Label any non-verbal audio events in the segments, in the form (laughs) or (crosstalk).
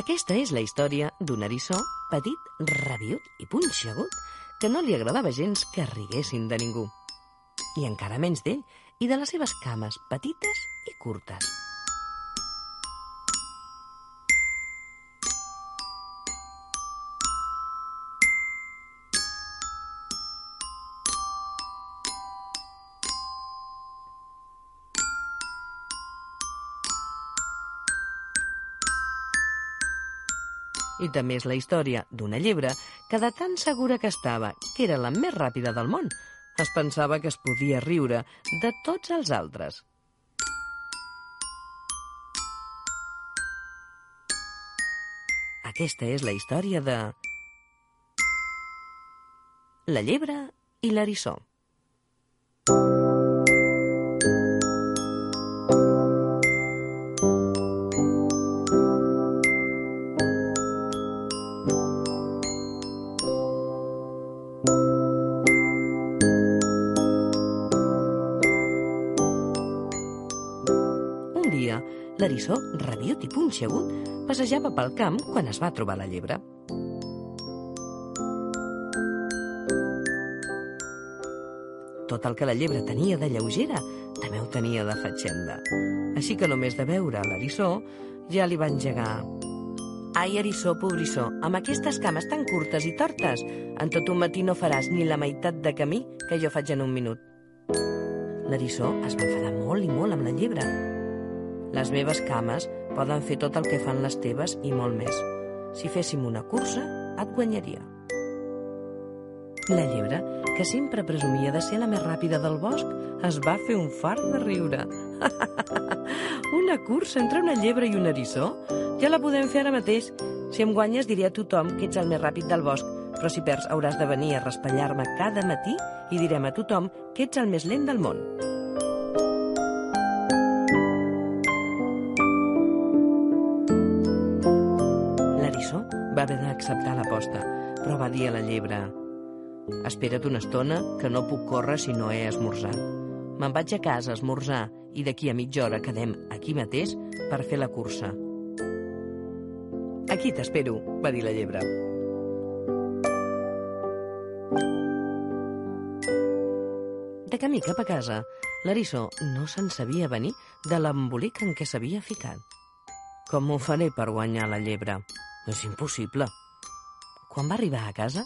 Aquesta és la història d'un eriçó petit, rabiut i punxegut que no li agradava gens que riguessin de ningú. I encara menys d'ell i de les seves cames petites i curtes. I també és la història d'una llebre que de tan segura que estava que era la més ràpida del món, es pensava que es podia riure de tots els altres. Aquesta és la història de... La llebre i l'eriçó. Dia, l'eriçó, rabiut i punxegut, passejava pel camp quan es va trobar la llebre. Tot el que la llebre tenia de lleugera també ho tenia de fatxenda. Així que només de veure l'eriçó ja li va engegar. Ai, eriçó, pobrissó, amb aquestes cames tan curtes i tortes, en tot un matí no faràs ni la meitat de camí que jo faig en un minut. L'eriçó es va enfadar molt i molt amb la llebre. Les meves cames poden fer tot el que fan les teves i molt més. Si féssim una cursa, et guanyaria. La llebre, que sempre presumia de ser la més ràpida del bosc, es va fer un fart de riure. (laughs) una cursa entre una llebre i un eriçó? Ja la podem fer ara mateix. Si em guanyes, diré a tothom que ets el més ràpid del bosc, però si perds hauràs de venir a raspallar-me cada matí i direm a tothom que ets el més lent del món. L'eriçó va haver d'acceptar l'aposta, però va dir a la llebre Espera't una estona, que no puc córrer si no he esmorzat. Me'n vaig a casa a esmorzar i d'aquí a mitja hora quedem aquí mateix per fer la cursa. Aquí t'espero, va dir la llebre. De camí cap a casa, l'eriçó no se'n sabia venir de l'embolic en què s'havia ficat. Com ho faré per guanyar la llebre? És impossible. Quan va arribar a casa,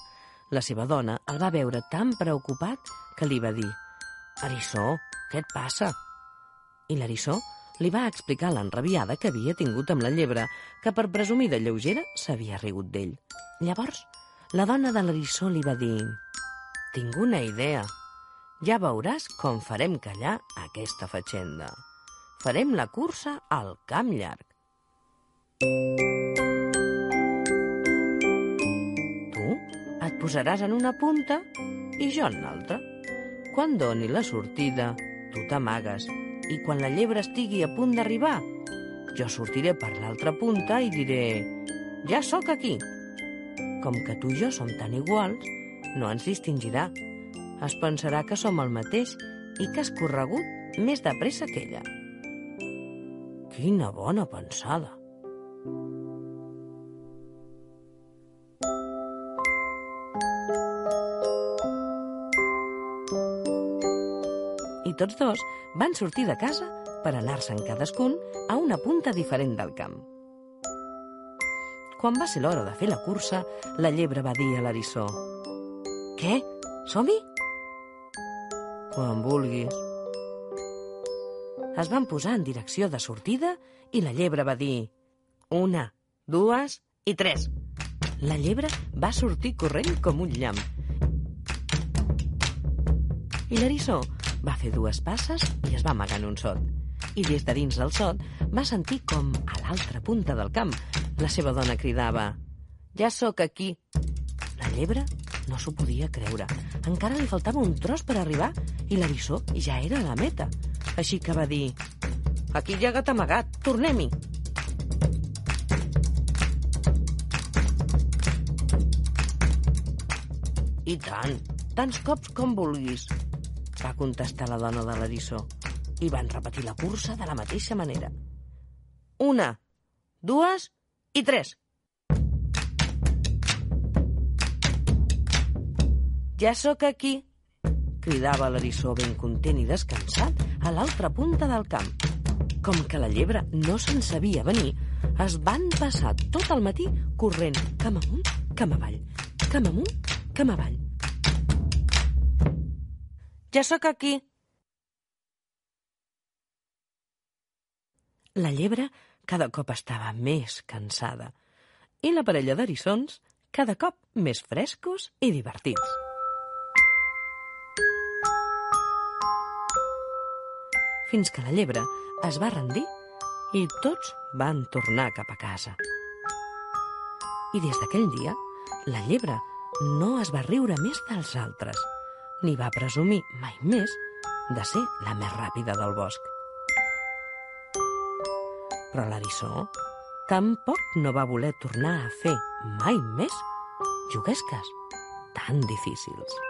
la seva dona el va veure tan preocupat que li va dir «Eriçó, què et passa?» I l'eriçó li va explicar l'enrabiada que havia tingut amb la llebre, que per presumir de lleugera s'havia rigut d'ell. Llavors, la dona de l'eriçó li va dir «Tinc una idea. Ja veuràs com farem callar aquesta fatxenda. Farem la cursa al camp llarg. Tu posaràs en una punta i jo en l'altra. Quan doni la sortida, tu t'amagues i quan la llebre estigui a punt d'arribar, jo sortiré per l'altra punta i diré «Ja sóc aquí». Com que tu i jo som tan iguals, no ens distingirà. Es pensarà que som el mateix i que has corregut més de pressa que ella. Quina bona pensada! I tots dos van sortir de casa per anar-se'n cadascun a una punta diferent del camp. Quan va ser l'hora de fer la cursa, la llebre va dir a l'eriçó «Què? Som-hi?» «Quan vulguis». Es van posar en direcció de sortida i la llebre va dir «Una, dues i tres». La llebre va sortir corrent com un llamp. I l'eriçó va fer dues passes i es va amagar en un sot. I des de dins del sot va sentir com, a l'altra punta del camp, la seva dona cridava «Ja sóc aquí». La llebre no s'ho podia creure. Encara li faltava un tros per arribar i l'eriçó ja era a la meta. Així que va dir «Aquí hi ha gat amagat, tornem-hi». I tant, tants cops com vulguis, va contestar la dona de l'Arissó. I van repetir la cursa de la mateixa manera. Una, dues i tres. Ja sóc aquí, cridava l'Arissó ben content i descansat a l'altra punta del camp. Com que la llebre no se'n sabia venir, es van passar tot el matí corrent cam amunt, cam avall, cam amunt, cam avall. Ja sóc aquí. La llebre cada cop estava més cansada i la parella d'eriçons cada cop més frescos i divertits. Fins que la llebre es va rendir i tots van tornar cap a casa. I des d'aquell dia, la llebre no es va riure més dels altres, ni va presumir mai més de ser la més ràpida del bosc. Però l'eriçó tampoc no va voler tornar a fer mai més juguesques tan difícils.